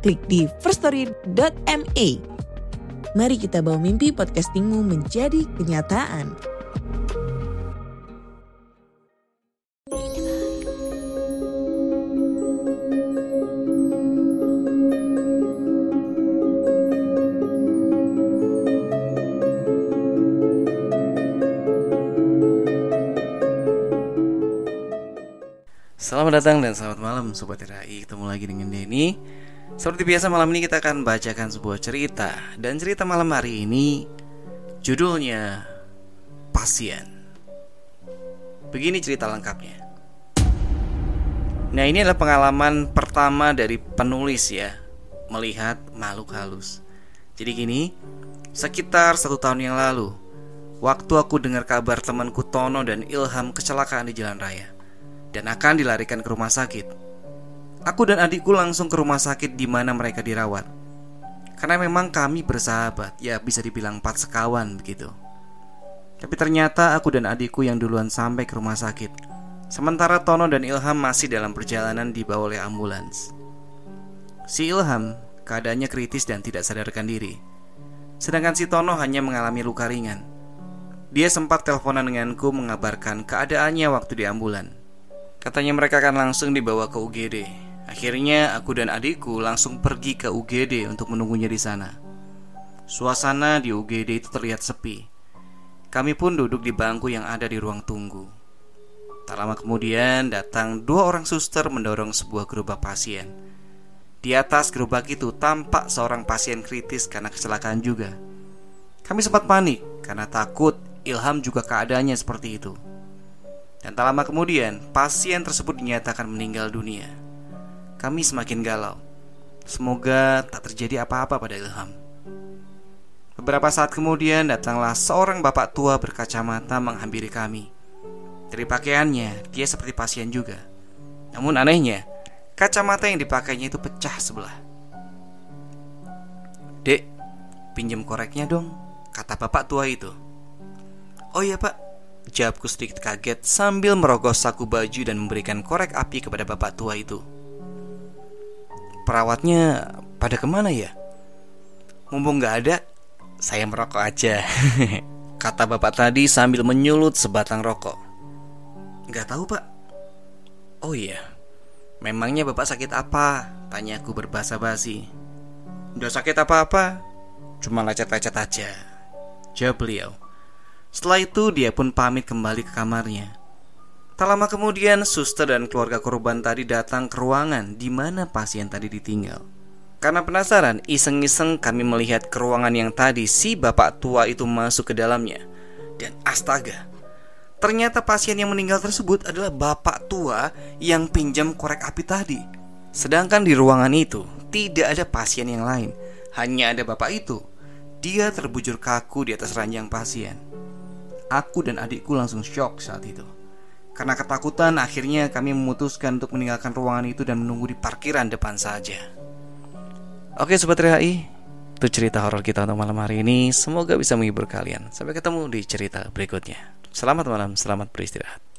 klik di firststory.me. Mari kita bawa mimpi podcastingmu menjadi kenyataan. Selamat datang dan selamat malam Sobat RAI Ketemu lagi dengan Denny Seperti biasa malam ini kita akan bacakan sebuah cerita. Dan cerita malam hari ini Judulnya Pasien. Begini cerita lengkapnya. Nah ini adalah pengalaman pertama dari penulis ya Melihat makhluk halus. Jadi gini Sekitar satu tahun yang lalu Waktu aku dengar kabar temanku Tono dan Ilham kecelakaan di jalan raya dan akan dilarikan ke rumah sakit. Aku dan adikku langsung ke rumah sakit di mana mereka dirawat. Karena memang kami bersahabat, ya bisa dibilang empat sekawan begitu. Tapi ternyata aku dan adikku yang duluan sampai ke rumah sakit. Sementara Tono dan Ilham masih dalam perjalanan dibawa oleh ambulans. Si Ilham keadaannya kritis dan tidak sadarkan diri. Sedangkan si Tono hanya mengalami luka ringan. Dia sempat teleponan denganku mengabarkan keadaannya waktu di ambulan. Katanya mereka akan langsung dibawa ke UGD. Akhirnya aku dan adikku langsung pergi ke UGD untuk menunggunya di sana. Suasana di UGD itu terlihat sepi. Kami pun duduk di bangku yang ada di ruang tunggu. Tak lama kemudian datang dua orang suster mendorong sebuah gerobak pasien. Di atas gerobak itu tampak seorang pasien kritis karena kecelakaan juga. Kami sempat panik karena takut Ilham juga keadaannya seperti itu. Dan tak lama kemudian, pasien tersebut dinyatakan meninggal dunia. Kami semakin galau. Semoga tak terjadi apa-apa pada Ilham. Beberapa saat kemudian datanglah seorang bapak tua berkacamata menghampiri kami. Dari pakaiannya, dia seperti pasien juga. Namun anehnya, kacamata yang dipakainya itu pecah sebelah. Dek, pinjam koreknya dong, kata bapak tua itu. Oh iya pak, Jawabku sedikit kaget sambil merogoh saku baju dan memberikan korek api kepada bapak tua itu. Perawatnya pada ke mana ya? Mumpung gak ada, saya merokok aja. Kata bapak tadi sambil menyulut sebatang rokok. Gak tahu pak. Oh iya, memangnya bapak sakit apa? Tanyaku berbahasa basi. Udah sakit apa-apa, cuma lecet-lecet aja. Jawab beliau. Setelah itu dia pun pamit kembali ke kamarnya. Tak lama kemudian suster dan keluarga korban tadi datang ke ruangan di mana pasien tadi ditinggal. Karena penasaran, iseng-iseng kami melihat ke ruangan yang tadi si bapak tua itu masuk ke dalamnya. Dan astaga, ternyata pasien yang meninggal tersebut adalah bapak tua yang pinjam korek api tadi. Sedangkan di ruangan itu tidak ada pasien yang lain, hanya ada bapak itu. Dia terbujur kaku di atas ranjang pasien. Aku dan adikku langsung shock saat itu. Karena ketakutan, akhirnya kami memutuskan untuk meninggalkan ruangan itu dan menunggu di parkiran depan saja. Oke Sobat RHI, itu cerita horor kita untuk malam hari ini. Semoga bisa menghibur kalian. Sampai ketemu di cerita berikutnya. Selamat malam, selamat beristirahat.